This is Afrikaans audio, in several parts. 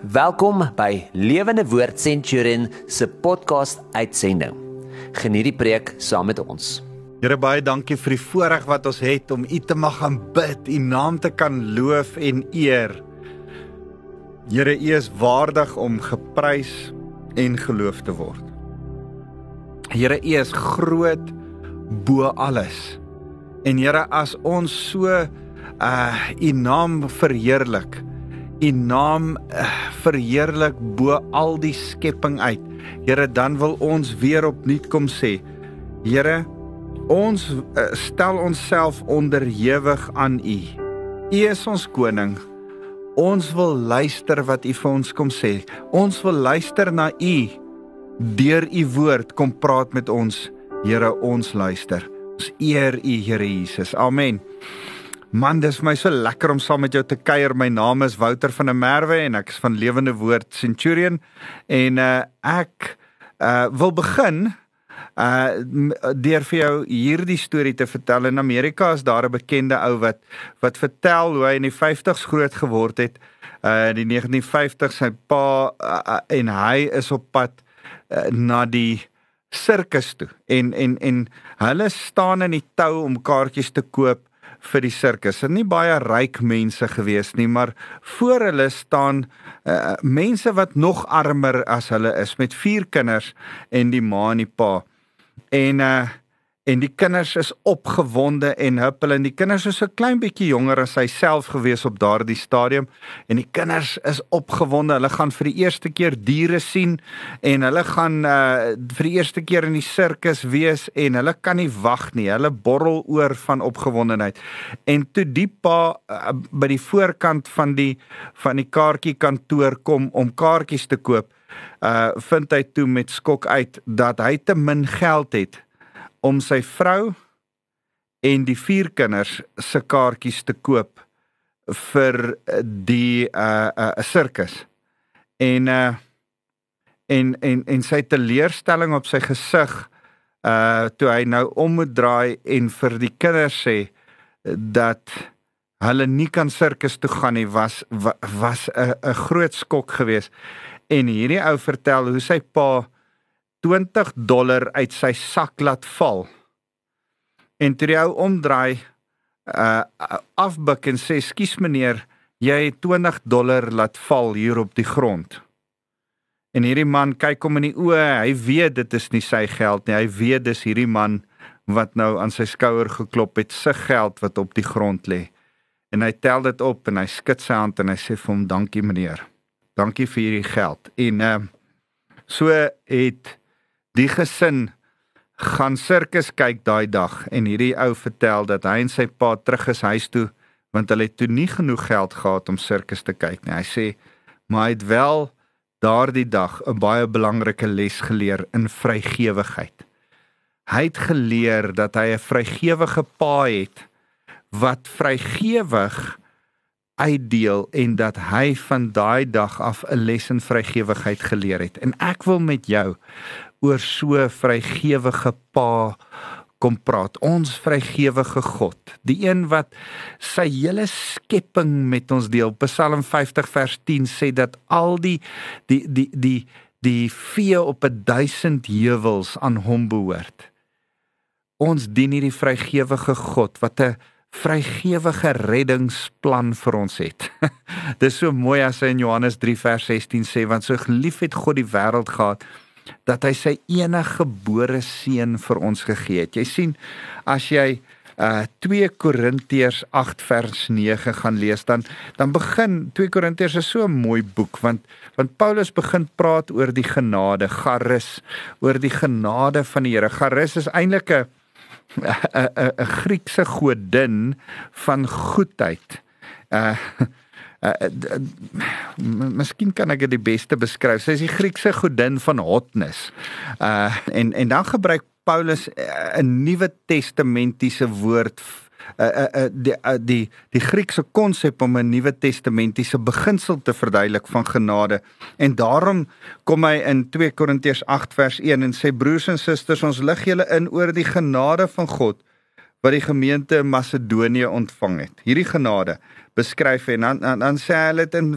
Welkom by Lewende Woord Centurion se podcast uitsending. Geniet die preek saam met ons. Here baie dankie vir die voorreg wat ons het om U te mag aanbid, U naam te kan loof en eer. Here, U is waardig om geprys en geloof te word. Here, U is groot bo alles. En Here, as ons so uh U naam verheerlik, U naam uh, verheerlik bo al die skepping uit. Here, dan wil ons weer opnuut kom sê, Here, ons uh, stel onsself onderhewig aan U. U is ons koning. Ons wil luister wat U vir ons kom sê. Ons wil luister na U. Deur U woord kom praat met ons. Here, ons luister. Ons eer U, Here Jesus. Amen. Man, dis my so lekker om saam met jou te kuier. My naam is Wouter van der Merwe en ek is van Lewende Woord Centurion en uh ek uh wil begin uh deur vir jou hierdie storie te vertel. In Amerika is daar 'n bekende ou wat wat vertel hoe hy in die 50's groot geword het. Uh in die 1950's sy pa uh, en hy is op pad uh, na die sirkus toe en en en hulle staan in die tou om kaartjies te koop vir die sirkus. Is nie baie ryk mense gewees nie, maar voor hulle staan uh, mense wat nog armer as hulle is met vier kinders en die ma en die pa. En uh en die kinders is opgewonde en huppel en die kinders is so klein bietjie jonger as hy self gewees op daardie stadium. En die kinders is opgewonde. Hulle gaan vir die eerste keer diere sien en hulle gaan uh vir die eerste keer in die sirkus wees en hulle kan nie wag nie. Hulle borrel oor van opgewondenheid. En toe die pa uh, by die voorkant van die van die kaartjie kantoor kom om kaartjies te koop uh vind hy toe met skok uit dat hy te min geld het om sy vrou en die vier kinders se kaartjies te koop vir die uh 'n uh, sirkus. En uh en en en sy teleurstelling op sy gesig uh toe hy nou om moet draai en vir die kinders sê dat hulle nie kan sirkus toe gaan nie was was 'n 'n groot skok geweest. En hierdie ou vertel hoe sy pa 20 dollar uit sy sak laat val. En toe hy omdraai uh afbuk en sê skus meneer, jy het 20 dollar laat val hier op die grond. En hierdie man kyk hom in die oë, hy weet dit is nie sy geld nie. Hy weet dis hierdie man wat nou aan sy skouer geklop het, sy geld wat op die grond lê. En hy tel dit op en hy skud sy hand en hy sê vir hom dankie meneer. Dankie vir hierdie geld. En uh so het Die gesin gaan sirkus kyk daai dag en hierdie ou vertel dat hy en sy pa terug is huis toe want hulle het toe nie genoeg geld gehad om sirkus te kyk nie. Hy sê maar hy het wel daardie dag 'n baie belangrike les geleer in vrygewigheid. Hy het geleer dat hy 'n vrygewige pa het wat vrygewig uitdeel en dat hy van daai dag af 'n les in vrygewigheid geleer het. En ek wil met jou oor so vrygewige pa kom praat. Ons vrygewige God, die een wat sy hele skepping met ons deel. Psalm 50 vers 10 sê dat al die die die die die vee op 'n duisend heuwels aan hom behoort. Ons dien hierdie vrygewige God wat 'n vrygewige reddingsplan vir ons het. Dis so mooi as hy in Johannes 3 vers 16 sê want so lief het God die wêreld gehad dat hy sy enige gebore seun vir ons gegee het. Jy sien as jy uh 2 Korintiërs 8 vers 9 gaan lees dan dan begin 2 Korintiërs is so 'n mooi boek want want Paulus begin praat oor die genade, charis, oor die genade van die Here. Charis is eintlik 'n 'n 'n Griekse godin van goedheid. Uh uh, miskien kan ek dit die beste beskryf. Sy is die Griekse godin van hotness. Uh en en dan gebruik Paulus 'n Nuwe Testamentiese woord uh, uh, uh, die uh, die die Griekse konsep om 'n Nuwe Testamentiese beginsel te verduidelik van genade. En daarom kom hy in 2 Korintiërs 8 vers 1 en sê broers en susters, ons lig julle in oor die genade van God wat die gemeente in Macedonië ontvang het. Hierdie genade beskryf en dan dan, dan sê hy dit in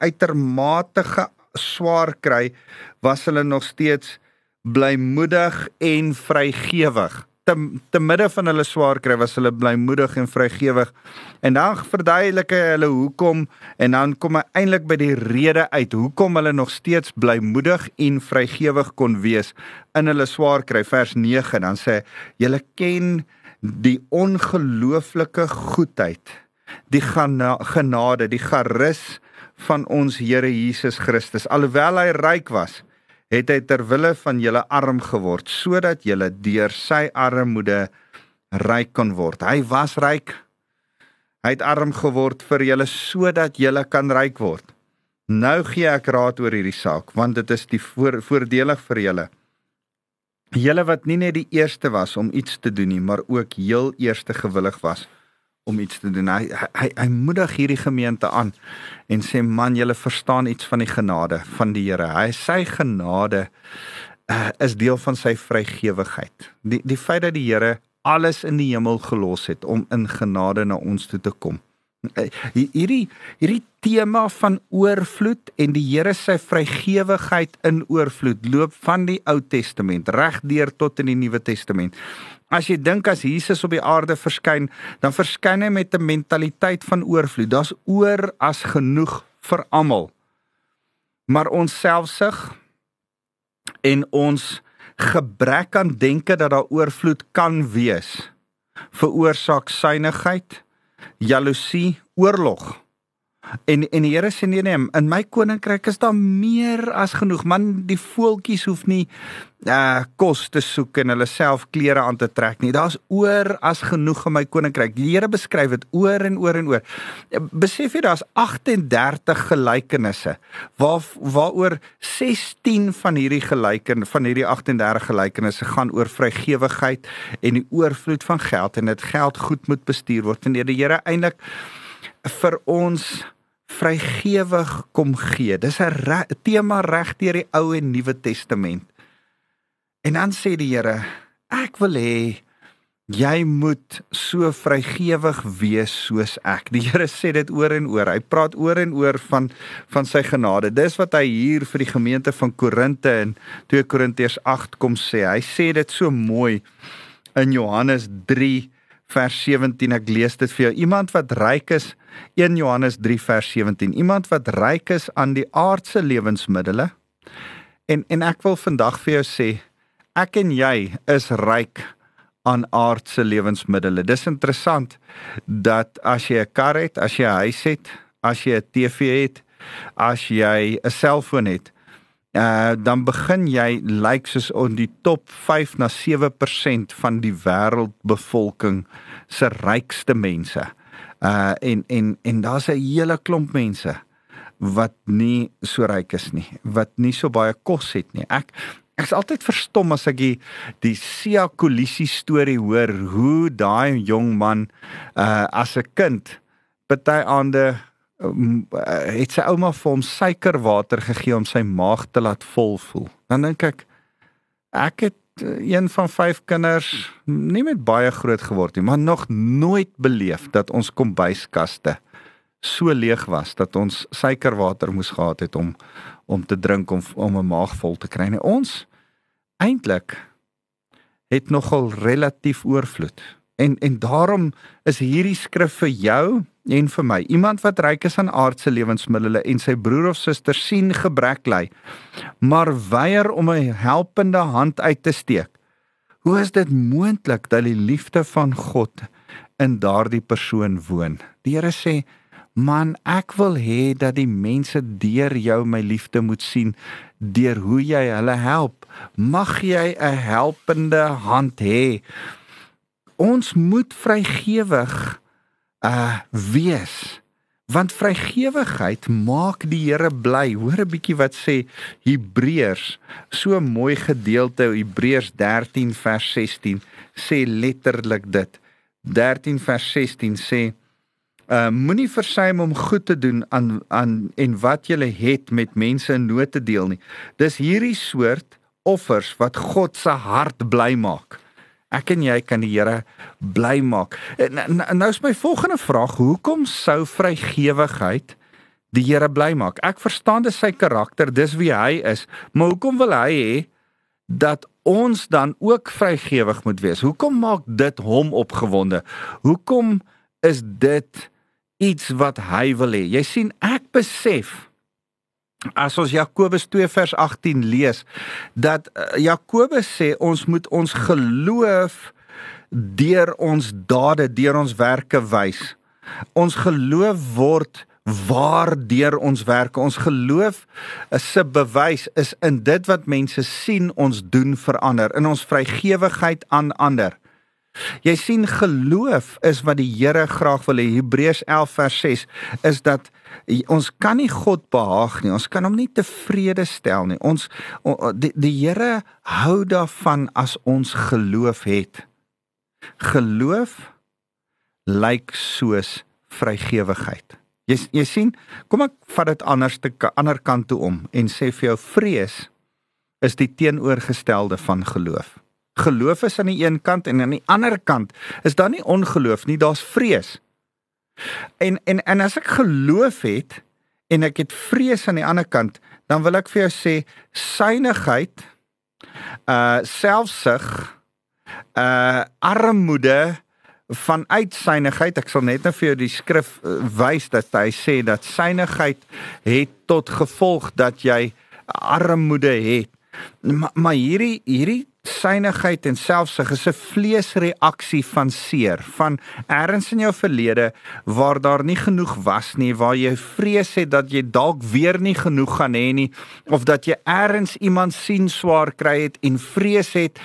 uitermate swaar kry, was hulle nog steeds blymoedig en vrygewig te te midde van hulle swaar kry was hulle blymoedig en vrygewig. En dan verduidelik hy hulle hoekom en dan kom hy eintlik by die rede uit hoekom hulle nog steeds blymoedig en vrygewig kon wees in hulle swaar kry vers 9 dan sê julle ken die ongelooflike goedheid die genade die charis van ons Here Jesus Christus alhoewel hy ryk was het hy ter wille van julle arm geword sodat julle deur sy armoede ryk kon word. Hy was ryk. Hy het arm geword vir julle sodat julle kan ryk word. Nou gee ek raad oor hierdie saak want dit is die voor, voordelig vir julle. Julle wat nie net die eerste was om iets te doen nie, maar ook heel eerste gewillig was om iets te doen. Hy hy hy moedig hierdie gemeente aan en sê man, julle verstaan iets van die genade van die Here. Hy sy genade uh, is deel van sy vrygewigheid. Die die feit dat die Here alles in die hemel gelos het om in genade na ons toe te kom. Uh, hierdie hierdie tema van oorvloed en die Here se vrygewigheid in oorvloed loop van die Ou Testament reg deur tot in die Nuwe Testament. As jy dink as Jesus op die aarde verskyn, dan verskyn hy met 'n mentaliteit van oorvloed. Daar's oor as genoeg vir almal. Maar ons selfsug en ons gebrek aan denke dat daar oorvloed kan wees, veroorsaak suinigheid, jaloesie, oorlog. En en die Here sê nee nee, in my koninkryk is daar meer as genoeg. Man, die voeltjies hoef nie uh kos te soek en hulle self klere aan te trek nie. Daar's oor as genoeg in my koninkryk. Die Here beskryf dit oor en oor en oor. Besef jy daar's 38 gelykenisse waar waaroor 16 van hierdie gelyken van hierdie 38 gelykenisse gaan oor vrygewigheid en die oorvloed van geld en dit geld goed moet bestuur word. En die Here eintlik vir ons vrygewig kom gee. Dis 'n re tema reg deur die Ou en Nuwe Testament. En dan sê die Here, ek wil hê jy moet so vrygewig wees soos ek. Die Here sê dit oor en oor. Hy praat oor en oor van van sy genade. Dis wat hy hier vir die gemeente van Korinte in 2 Korintiërs 8 kom sê. Hy sê dit so mooi in Johannes 3 vers 17. Ek lees dit vir jou. Iemand wat ryk is 1 Johannes 3 vers 17. Iemand wat ryk is aan die aardse lewensmiddels. En en ek wil vandag vir jou sê, ek en jy is ryk aan aardse lewensmiddels. Dis interessant dat as jy 'n kar het, as jy 'n huis het, as jy 'n TV het, as jy 'n selfoon het, uh dan begin jy lyk like soos on die top 5 na 7% van die wêreldbevolking se rykste mense. Uh en en en daar's 'n hele klomp mense wat nie so ryk is nie, wat nie so baie kos het nie. Ek ek's altyd verstom as ek die, die Sia Kolisi storie hoor hoe daai jong man uh as 'n kind party aande het sy ouma vir hom suikerwater gegee om sy maag te laat vol voel. Dan dink ek ek het eh, een van vyf kinders nie met baie groot geword nie, maar nog nooit beleef dat ons kombuiskaste so leeg was dat ons suikerwater moes gehad het om om te drink om om 'n maag vol te kry. Nee, ons eintlik het nogal relatief oorvloed. En en daarom is hierdie skrif vir jou en vir my. Iemand wat ryk is aan aardse lewensmiddels en sy broer of suster sien gebrek ly, maar weier om 'n helpende hand uit te steek. Hoe is dit moontlik dat die liefde van God in daardie persoon woon? Die Here sê, "Man, ek wil hê dat die mense deur jou my liefde moet sien deur hoe jy hulle help. Mag jy 'n helpende hand hê?" ons moet vrygewig uh wees want vrygewigheid maak die Here bly. Hoor 'n bietjie wat sê Hebreërs, so mooi gedeelte Hebreërs 13 vers 16 sê letterlik dit. 13 vers 16 sê uh moenie versuim om goed te doen aan aan en wat jy het met mense in nood te deel nie. Dis hierdie soort offers wat God se hart bly maak ek en jy kan die Here bly maak. Nou is my volgende vraag, hoekom sou vrygewigheid die Here bly maak. Ek verstaan dis sy karakter, dis wie hy is, maar hoekom wil hy hê dat ons dan ook vrygewig moet wees? Hoekom maak dit hom opgewonde? Hoekom is dit iets wat hy wil hê? Jy sien, ek besef as ons Jakobus 2 vers 18 lees dat uh, Jakobus sê ons moet ons geloof deur ons dade, deur ons werke wys. Ons geloof word waardeur ons werke ons geloof se bewys is in dit wat mense sien ons doen verander in ons vrygewigheid aan ander. Jy sien geloof is wat die Here graag wil hê. Hebreërs 11 vers 6 is dat ons kan nie God behaag nie. Ons kan hom nie tevrede stel nie. Ons die, die Here hou daarvan as ons geloof het. Geloof lyk soos vrygewigheid. Jy jy sien, kom ek vat dit anders te ander kant toe om en sê vir jou vrees is die teenoorgestelde van geloof. Geloof is aan die een kant en aan die ander kant is daar nie ongeloof nie, daar's vrees. En en en as ek geloof het en ek het vrees aan die ander kant, dan wil ek vir jou sê synigheid uh selfsug uh armoede van uitsynigheid ek sal net nou vir jou die skrif uh, wys dat hy sê dat synigheid het tot gevolg dat jy armoede het maar, maar hierdie hierdie synigheid en selfsug is 'n vleesreaksie van seer van erns in jou verlede waar daar nie genoeg was nie waar jy vrees het dat jy dalk weer nie genoeg gaan hê nie of dat jy erns iemand sien swaar kry het en vrees het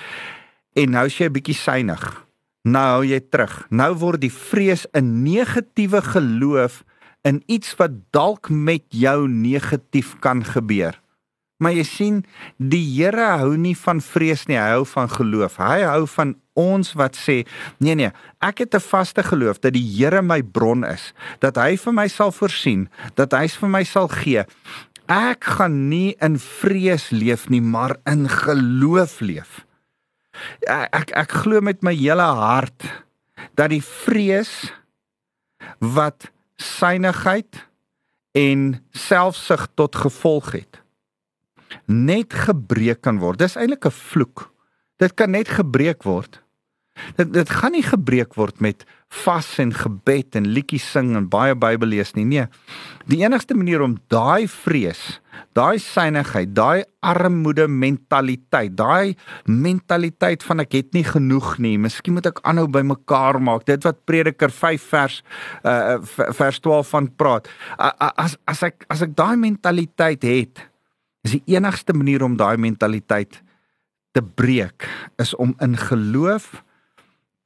en nou is jy 'n bietjie synig nou hou jy terug. Nou word die vrees 'n negatiewe geloof in iets wat dalk met jou negatief kan gebeur Maar jy sien, die Here hou nie van vrees nie, hy hou van geloof. Hy hou van ons wat sê, nee nee, ek het 'n vaste geloof dat die Here my bron is, dat hy vir my sal voorsien, dat hy vir my sal gee. Ek gaan nie in vrees leef nie, maar in geloof leef. Ek ek, ek glo met my hele hart dat die vrees wat synigheid en selfsug tot gevolg het net gebreek kan word. Dis eintlik 'n vloek. Dit kan net gebreek word. Dit dit gaan nie gebreek word met vas en gebed en liedjies sing en baie Bybel lees nie. Nee. Die enigste manier om daai vrees, daai synigheid, daai armoede mentaliteit, daai mentaliteit van ek het nie genoeg nie, miskien moet ek aanhou by mekaar maak. Dit wat Prediker 5 vers uh vers 12 van praat. As as ek as ek daai mentaliteit het, is die enigste manier om daai mentaliteit te breek is om in geloof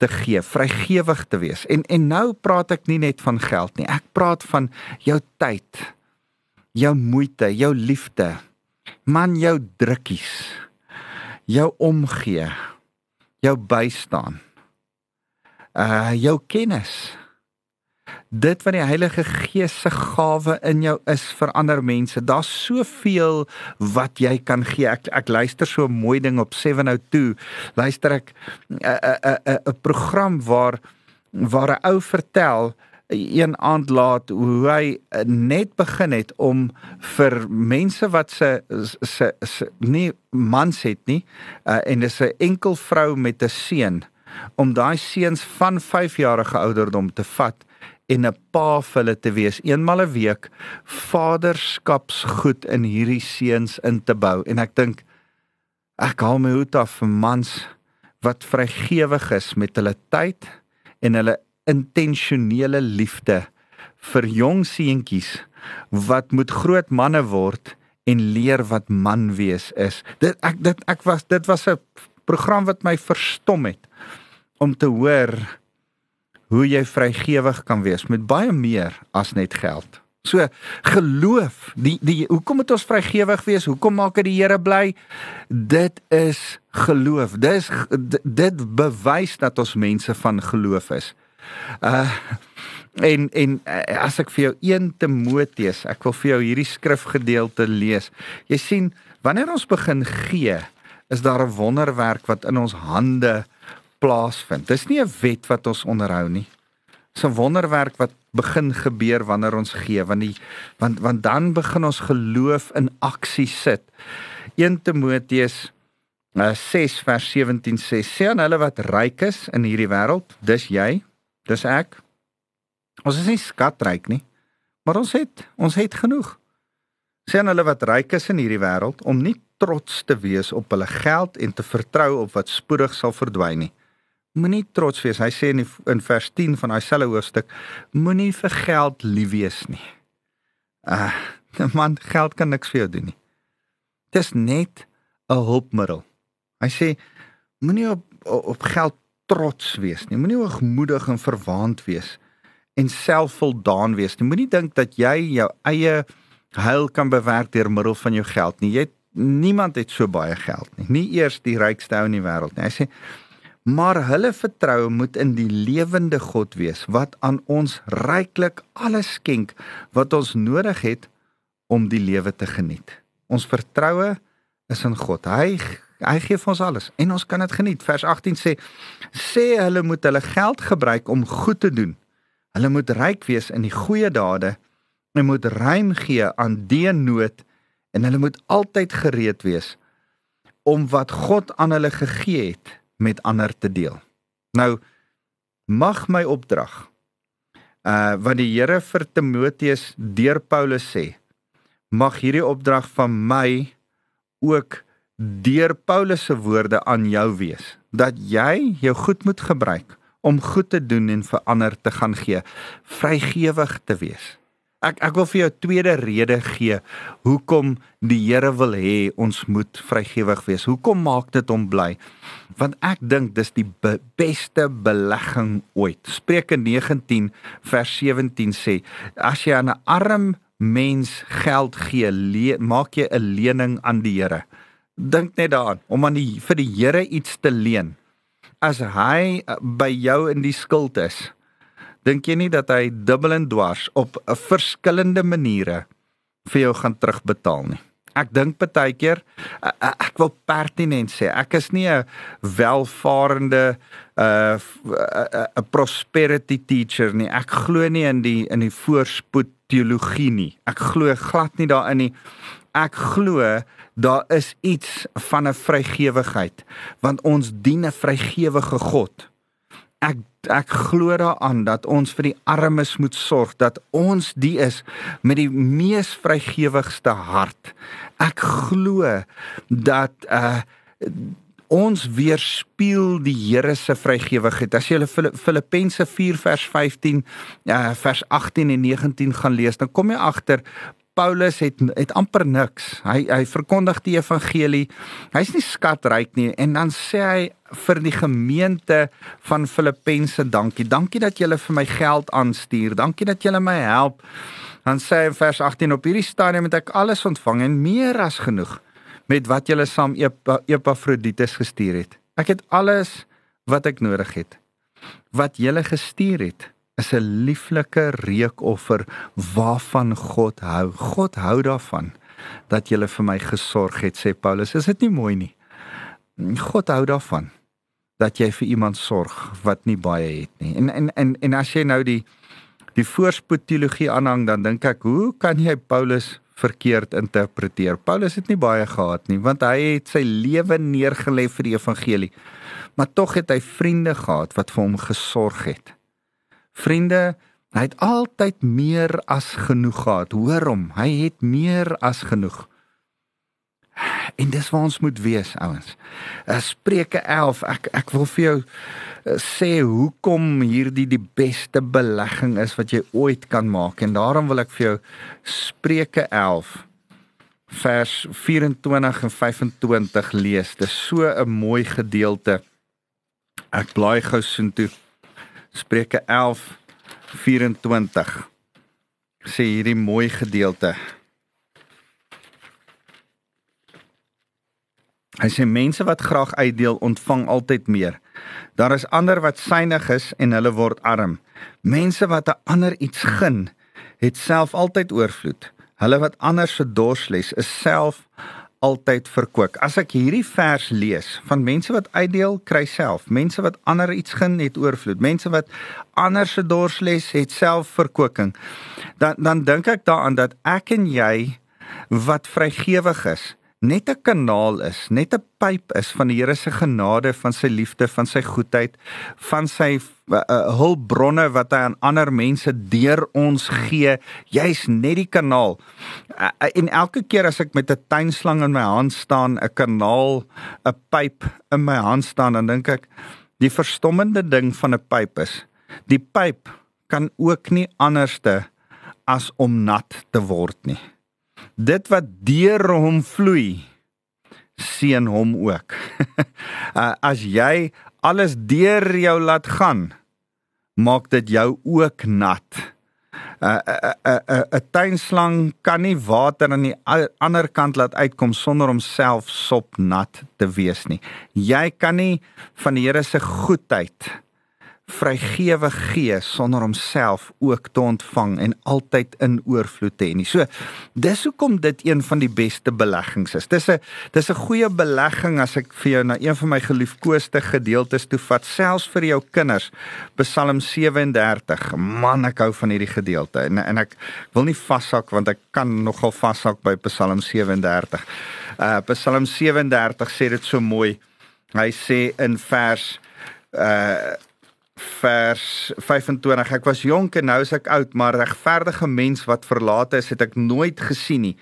te gee, vrygewig te wees. En en nou praat ek nie net van geld nie. Ek praat van jou tyd, jou moeite, jou liefde, man jou drukkies, jou omgee, jou bystaan. Uh jou kennis dit wat die Heilige Gees se gawe in jou is vir ander mense. Daar's soveel wat jy kan gee. Ek ek luister so 'n mooi ding op 702. Luister ek 'n 'n 'n 'n program waar waar 'n ou vertel een aand laat hoe hy net begin het om vir mense wat se se, se nie mans het nie uh, en dis 'n enkel vrou met 'n seun om daai seuns van 5 jarige ouderdom te vat en 'n pa vir hulle te wees. Eenmal 'n week vaderskapsgoed in hierdie seuns in te bou. En ek dink ek haal my hoed af vir mans wat vrygewig is met hulle tyd en hulle intentionele liefde vir jong seentjies wat moet groot manne word en leer wat man wees is. Dit ek dit ek was dit was 'n program wat my verstom het om te hoor hoe jy vrygewig kan wees met baie meer as net geld. So geloof, die die hoekom moet ons vrygewig wees? Hoekom maak dit die Here bly? Dit is geloof. Dis dit bewys dat ons mense van geloof is. Uh en en uh, as ek vir jou 1 Timoteus, ek wil vir jou hierdie skrifgedeelte lees. Jy sien, wanneer ons begin gee, is daar 'n wonderwerk wat in ons hande plaasvind. Dis nie 'n wet wat ons onderhou nie. Dis 'n wonderwerk wat begin gebeur wanneer ons gee want die want want dan begin ons geloof in aksie sit. 1 Timoteus uh, 6 vers 17 sê sê aan hulle wat ryk is in hierdie wêreld, dis jy, dis ek. Ons is nie skatryk nie, maar ons het ons het genoeg. Sê aan hulle wat ryk is in hierdie wêreld om nie trots te wees op hulle geld en te vertrou op wat spoedig sal verdwyn nie. Moenie trots wees. Hy sê in die, in vers 10 van daai selfe hoofstuk, moenie vir geld lief wees nie. Ah, uh, man, geld kan niks vir jou doen nie. Dit is net 'n hulpmiddel. Hy sê moenie op op geld trots wees nie. Moenie hoogmoedig en verwaand wees en selfvoldaan wees nie. Moenie dink dat jy jou eie heil kan bewerk deur middel van jou geld nie. Jy het niemand het so baie geld nie. Nie eers die rykste ou in die wêreld nie. Hy sê maar hulle vertroue moet in die lewende God wees wat aan ons ryklik alles skenk wat ons nodig het om die lewe te geniet. Ons vertroue is in God. Hy hy gee vir ons alles en ons kan dit geniet. Vers 18 sê sê hulle moet hulle geld gebruik om goed te doen. Hulle moet ryk wees in die goeie dade en moet ruim gee aan die nood en hulle moet altyd gereed wees om wat God aan hulle gegee het met ander te deel. Nou mag my opdrag uh wat die Here vir Timoteus deur Paulus sê mag hierdie opdrag van my ook deur Paulus se woorde aan jou wees dat jy jou goed moet gebruik om goed te doen en vir ander te gaan gee vrygewig te wees Ek ek wil vir jou 'n tweede rede gee hoekom die Here wil hê ons moet vrygewig wees. Hoekom maak dit hom bly? Want ek dink dis die be beste belegging ooit. Spreuke 19 vers 17 sê: As jy aan 'n arm mens geld gee, maak jy 'n lening aan die Here. Dink net daaraan om aan die vir die Here iets te leen. As hy uh, by jou in die skuld is, dink jy nie dat hy dubbel en dwars op 'n verskillende maniere vir jou gaan terugbetaal nie? Ek dink baie keer ek wil pertinent sê, ek is nie 'n welvarende uh 'n prosperity teacher nie. Ek glo nie in die in die voorspoed teologie nie. Ek glo glad nie daarin nie. Ek glo daar is iets van 'n vrygewigheid want ons dien 'n vrygewige God. Ek ek glo daaraan dat ons vir die armes moet sorg dat ons die is met die mees vrygewigste hart. Ek glo dat uh ons weerspieël die Here se vrygewigheid. As jy hulle Filippense 4 vers 15 uh vers 18 en 19 gaan lees, dan kom jy agter Paulus het het amper niks. Hy hy verkondig die evangelie. Hy's nie skatryk nie en dan sê hy vir die gemeente van Filippense dankie. Dankie dat julle vir my geld aanstuur. Dankie dat julle my help. Dan sê hy in vers 18 op hierdie stadium het ek alles ontvang en meer as genoeg met wat julle saam Epafroditus gestuur het. Ek het alles wat ek nodig het. Wat julle gestuur het is 'n lieflike reukoffer waarvan God hou. God hou daarvan dat jy vir my gesorg het, sê Paulus. Is dit nie mooi nie? God hou daarvan dat jy vir iemand sorg wat nie baie het nie. En en en en as jy nou die die voorspoed teologie aanhang, dan dink ek, hoe kan jy Paulus verkeerd interpreteer? Paulus het nie baie gehad nie, want hy het sy lewe neergelê vir die evangelie. Maar tog het hy vriende gehad wat vir hom gesorg het. Vriende, hy het altyd meer as genoeg gehad. Hoor hom, hy het meer as genoeg. En dis waar ons moet wees, ouens. Eh, Spreuke 11, ek ek wil vir jou eh, sê hoekom hierdie die beste belegging is wat jy ooit kan maak en daarom wil ek vir jou Spreuke 11 vers 24 en 25 lees. Dis so 'n mooi gedeelte. Ek blaai gou soontoe. Spreuke 11:24 sê hierdie mooi gedeelte. Hy sê mense wat graag uitdeel, ontvang altyd meer. Daar is ander wat synig is en hulle word arm. Mense wat 'n ander iets gun, het self altyd oorvloed. Hulle wat ander se dors les, is self altyd verkoop. As ek hierdie vers lees van mense wat uitdeel, kry self, mense wat ander iets gen het oorvloed, mense wat ander se dorsles het self verkoeking. Dan dan dink ek daaraan dat ek en jy wat vrygewig is, net 'n kanaal is, net 'n pyp is van die Here se genade, van sy liefde, van sy goedheid, van sy uh, hulpbronne wat hy aan ander mense deur ons gee. Jy's net die kanaal. Uh, en elke keer as ek met 'n tuinslang in my hand staan, 'n kanaal, 'n pyp in my hand staan, dan dink ek die verstommende ding van 'n pyp is, die pyp kan ook nie anderste as om nat te word nie dit wat deur hom vloei seën hom ook. Uh, as jy alles deur jou laat gaan, maak dit jou ook nat. 'n uh, 'n uh, 'n tuinslang kan nie water aan die ander kant laat uitkom sonder om self sop nat te wees nie. Jy kan nie van die Here se goedheid vrygewe gee sonder homself ook te ontvang en altyd in oorvloed te hê nie. So dis hoekom dit een van die beste beleggings is. Dis 'n dis 'n goeie belegging as ek vir jou na een van my geliefkoeste gedeeltes toe vat, selfs vir jou kinders. Psalm 37. Man, ek hou van hierdie gedeelte en en ek wil nie vashak want ek kan nogal vashak by Psalm 37. Uh Psalm 37 sê dit so mooi. Hy sê in vers uh vers 25 ek was jonk en nou is ek oud maar regverdige mens wat verlate is het ek nooit gesien nie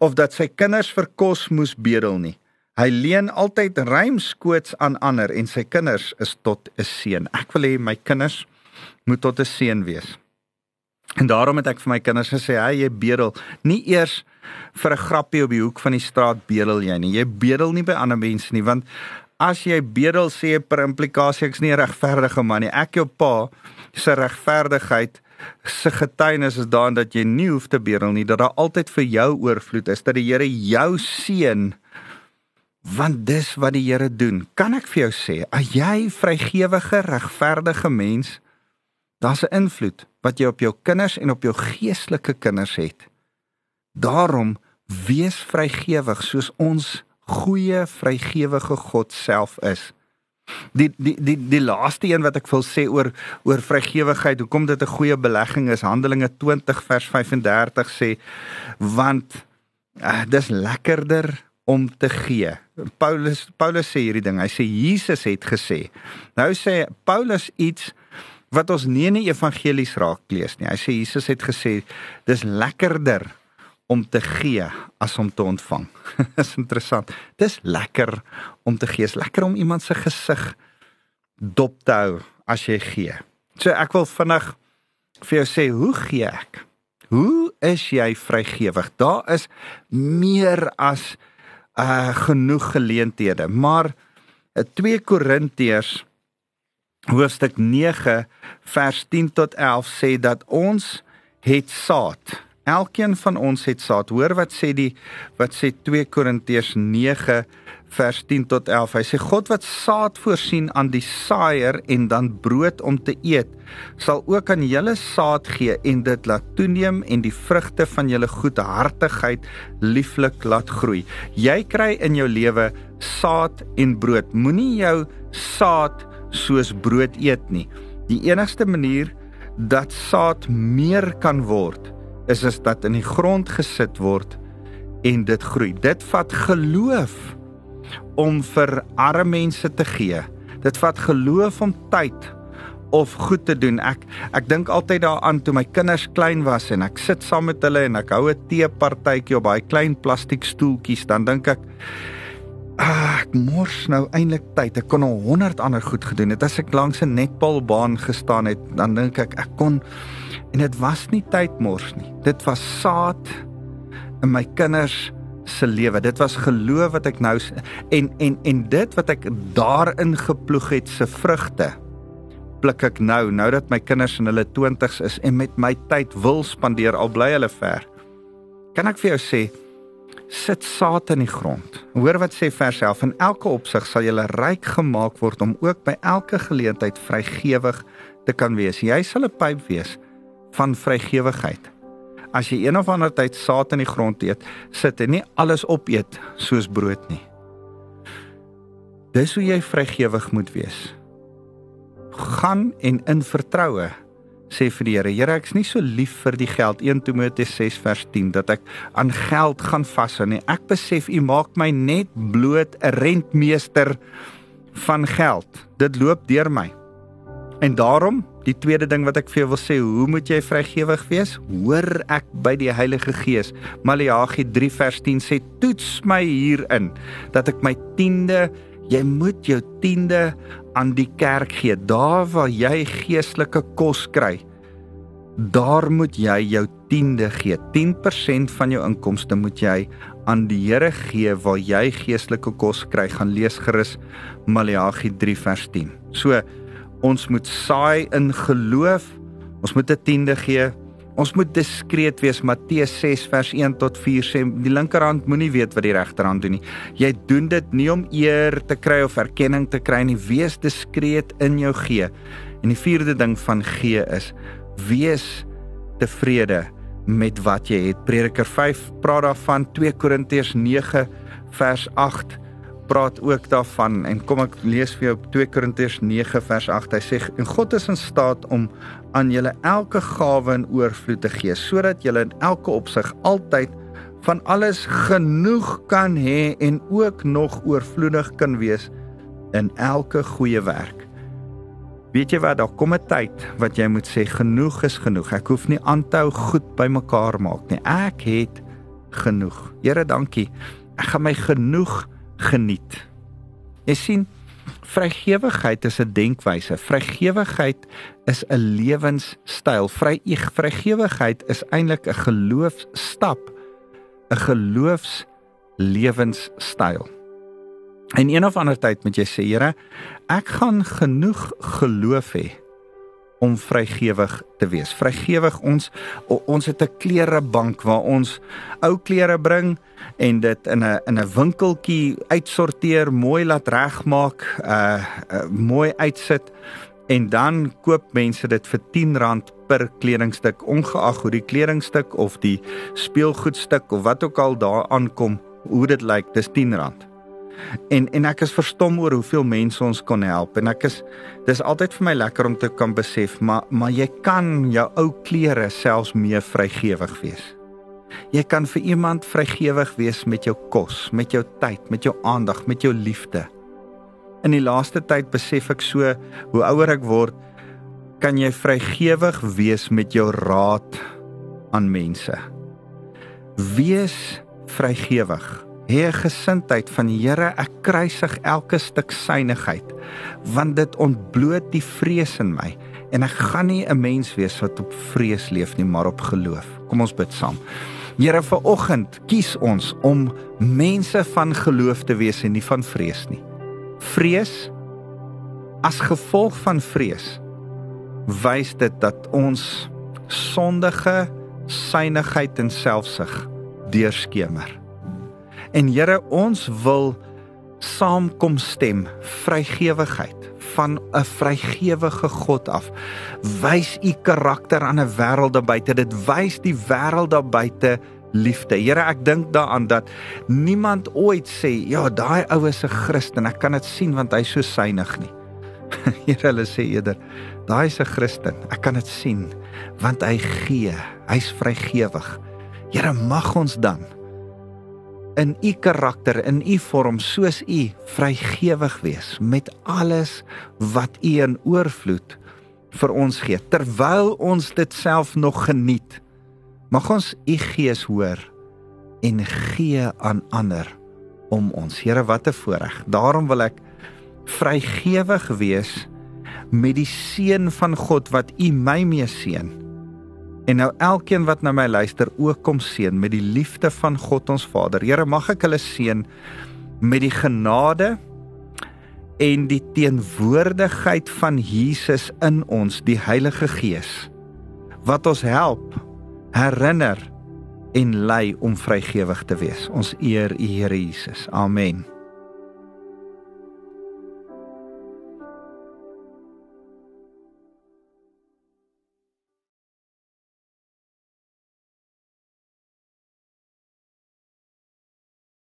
of dat sy kinders vir kos moes bedel nie. Hy leen altyd ruim skoots aan ander en sy kinders is tot 'n seën ek wil hê my kinders moet tot 'n seën wees. En daarom het ek vir my kinders gesê hy jy bedel nie eers vir 'n grappie op die hoek van die straat bedel jy nie. Jy bedel nie by ander mense nie want as jy bedel sê per implikasie ek's nie 'n regverdige man nie. Ek jou pa se regverdigheid se getuienis is daarin dat jy nie hoef te bedel nie, dat daar altyd vir jou oorvloed is, dat die Here jou seën want dis wat die Here doen. Kan ek vir jou sê, as jy vrygewige, regverdige mens, daar's 'n invloed wat jy op jou kinders en op jou geestelike kinders het. Daarom wees vrygewig soos ons goeie vrygewige God self is. Die die die die laaste een wat ek wil sê oor oor vrygewigheid, hoekom dit 'n goeie belegging is, Handelinge 20 vers 35 sê want uh, dis lekkerder om te gee. Paulus Paulus sê hierdie ding. Hy sê Jesus het gesê. Nou sê Paulus iets wat ons nie in die evangelies raak lees nie. Hy sê Jesus het gesê dis lekkerder om te gee as om te ontvang. Dis interessant. Dis lekker om te gee. Dis lekker om iemand se gesig dop te hou as jy gee. So ek wil vinnig vir jou sê hoe gee ek? Hoe is jy vrygewig? Daar is meer as uh genoeg geleenthede, maar 2 uh, Korintiërs hoofstuk 9 vers 10 tot 11 sê dat ons het saad Elkeen van ons het saad. Hoor wat sê die wat sê 2 Korintiërs 9 vers 10 tot 11. Hy sê God wat saad voorsien aan die saaier en dan brood om te eet, sal ook aan julle saad gee en dit laat toeneem en die vrugte van julle goedhartigheid lieflik laat groei. Jy kry in jou lewe saad en brood. Moenie jou saad soos brood eet nie. Die enigste manier dat saad meer kan word is is dat in die grond gesit word en dit groei. Dit vat geloof om vir arme mense te gee. Dit vat geloof om tyd of goed te doen. Ek ek dink altyd daaraan toe my kinders klein was en ek sit saam met hulle en ek hou 'n teepartytjie op daai klein plastiek stoeltjies, dan dink ek ah, ek mors nou eintlik tyd. Ek kon al 100 ander goed gedoen het. As ek langs 'n netbalbaan gestaan het, dan dink ek ek kon En dit was nie tydmors nie. Dit was saad in my kinders se lewe. Dit was geloof wat ek nou en en en dit wat ek daarin geploeg het se vrugte pluk ek nou nou dat my kinders in hulle 20's is en met my tyd wil spandeer al bly hulle ver. Kan ek vir jou sê sit saad in die grond. Hoor wat sê vers 11 in elke opsig sal jy ryk gemaak word om ook by elke geleentheid vrygewig te kan wees. Jy sal 'n pyp wees van vrygewigheid. as jy een of ander tyd saad in die grond eet, sit en nie alles opeet soos brood nie. Dis hoe jy vrygewig moet wees. Gaan en in vertroue sê vir die Here, Here, ek's nie so lief vir die geld 1 Timoteus 6 vers 10 dat ek aan geld gaan vashou nie. Ek besef U maak my net bloot 'n rentmeester van geld. Dit loop deur my. En daarom, die tweede ding wat ek vir jou wil sê, hoe moet jy vrygewig wees? Hoor ek by die Heilige Gees. Maleagi 3 vers 10 sê: "Toets my hierin dat ek my tiende, jy moet jou tiende aan die kerk gee, daar waar jy geestelike kos kry. Daar moet jy jou tiende gee. 10% van jou inkomste moet jy aan die Here gee waar jy geestelike kos kry. Gaan lees gerus Maleagi 3 vers 10. So ons moet saai in geloof. Ons moet 'n tiende gee. Ons moet diskreet wees. Matteus 6 vers 1 tot 4 sê die linkerhand moenie weet wat die regterhand doen nie. Jy doen dit nie om eer te kry of erkenning te kry nie. Wees diskreet in jou gee. En die vierde ding van gee is wees tevrede met wat jy het. Prediker 5 praat daarvan 2 Korintiërs 9 vers 8 praat ook daarvan en kom ek lees vir jou 2 Korintiërs 9 vers 8. Hy sê en God is in staat om aan julle elke gawe in oorvloed te gee sodat julle in elke opsig altyd van alles genoeg kan hê en ook nog oorvloedig kan wees in elke goeie werk. Weet jy wat, daar kom 'n tyd wat jy moet sê genoeg is genoeg. Ek hoef nie aan te hou goed bymekaar maak nie. Ek het genoeg. Here, dankie. Ek gaan my genoeg geniet. Jy sien, vrygewigheid is 'n denkwyse. Vrygewigheid is 'n lewenstyl. Vry vrygewigheid is eintlik 'n geloofsstap, 'n geloofslewenstyl. En een of ander tyd moet jy sê, Here, ek gaan genoeg geloof hê om vrygewig te wees. Vrygewig ons ons het 'n klerebank waar ons ou klere bring en dit in 'n in 'n winkeltjie uitsorteer, mooi laat regmaak, uh, uh mooi uitsit en dan koop mense dit vir R10 per kledingstuk ongeag hoe die kledingstuk of die speelgoedstuk of wat ook al daar aankom, hoe dit lyk, dis R10. En en ek is verstom oor hoeveel mense ons kon help en ek is dis altyd vir my lekker om te kan besef maar maar jy kan jou ou klere selfs meer vrygewig wees. Jy kan vir iemand vrygewig wees met jou kos, met jou tyd, met jou aandag, met jou liefde. In die laaste tyd besef ek so hoe ouer ek word, kan jy vrygewig wees met jou raad aan mense. Wees vrygewig 'n gesindheid van Here, ek kruisig elke stuk synigheid want dit ontbloot die vrees in my en ek gaan nie 'n mens wees wat op vrees leef nie, maar op geloof. Kom ons bid saam. Here, vir oggend kies ons om mense van geloof te wees en nie van vrees nie. Vrees as gevolg van vrees wys dit dat ons sondige synigheid en selfsug deurskemer. En Here, ons wil saamkom stem vrygewigheid van 'n vrygewige God af. Wys u karakter aan 'n wêreld daar buite. Dit wys die wêreld daar buite liefde. Here, ek dink daaraan dat niemand ooit sê, "Ja, daai ou is 'n Christen. Ek kan dit sien want hy's so synig nie." Here, hulle sê eerder, "Daai is 'n Christen. Ek kan dit sien want hy gee. Hy's vrygewig." Here, mag ons dan in u karakter, in u vorm soos u vrygewig wees met alles wat u in oorvloed vir ons gee terwyl ons dit self nog geniet. Mag ons u gees hoor en gee aan ander om ons. Here, wat 'n voorreg. Daarom wil ek vrygewig wees met die seën van God wat u my mee seën En nou elkeen wat na my luister ook kom seën met die liefde van God ons Vader. Here, mag ek hulle seën met die genade en die teenwoordigheid van Jesus in ons, die Heilige Gees, wat ons help, herinner en lei om vrygewig te wees. Ons eer U Here Jesus. Amen.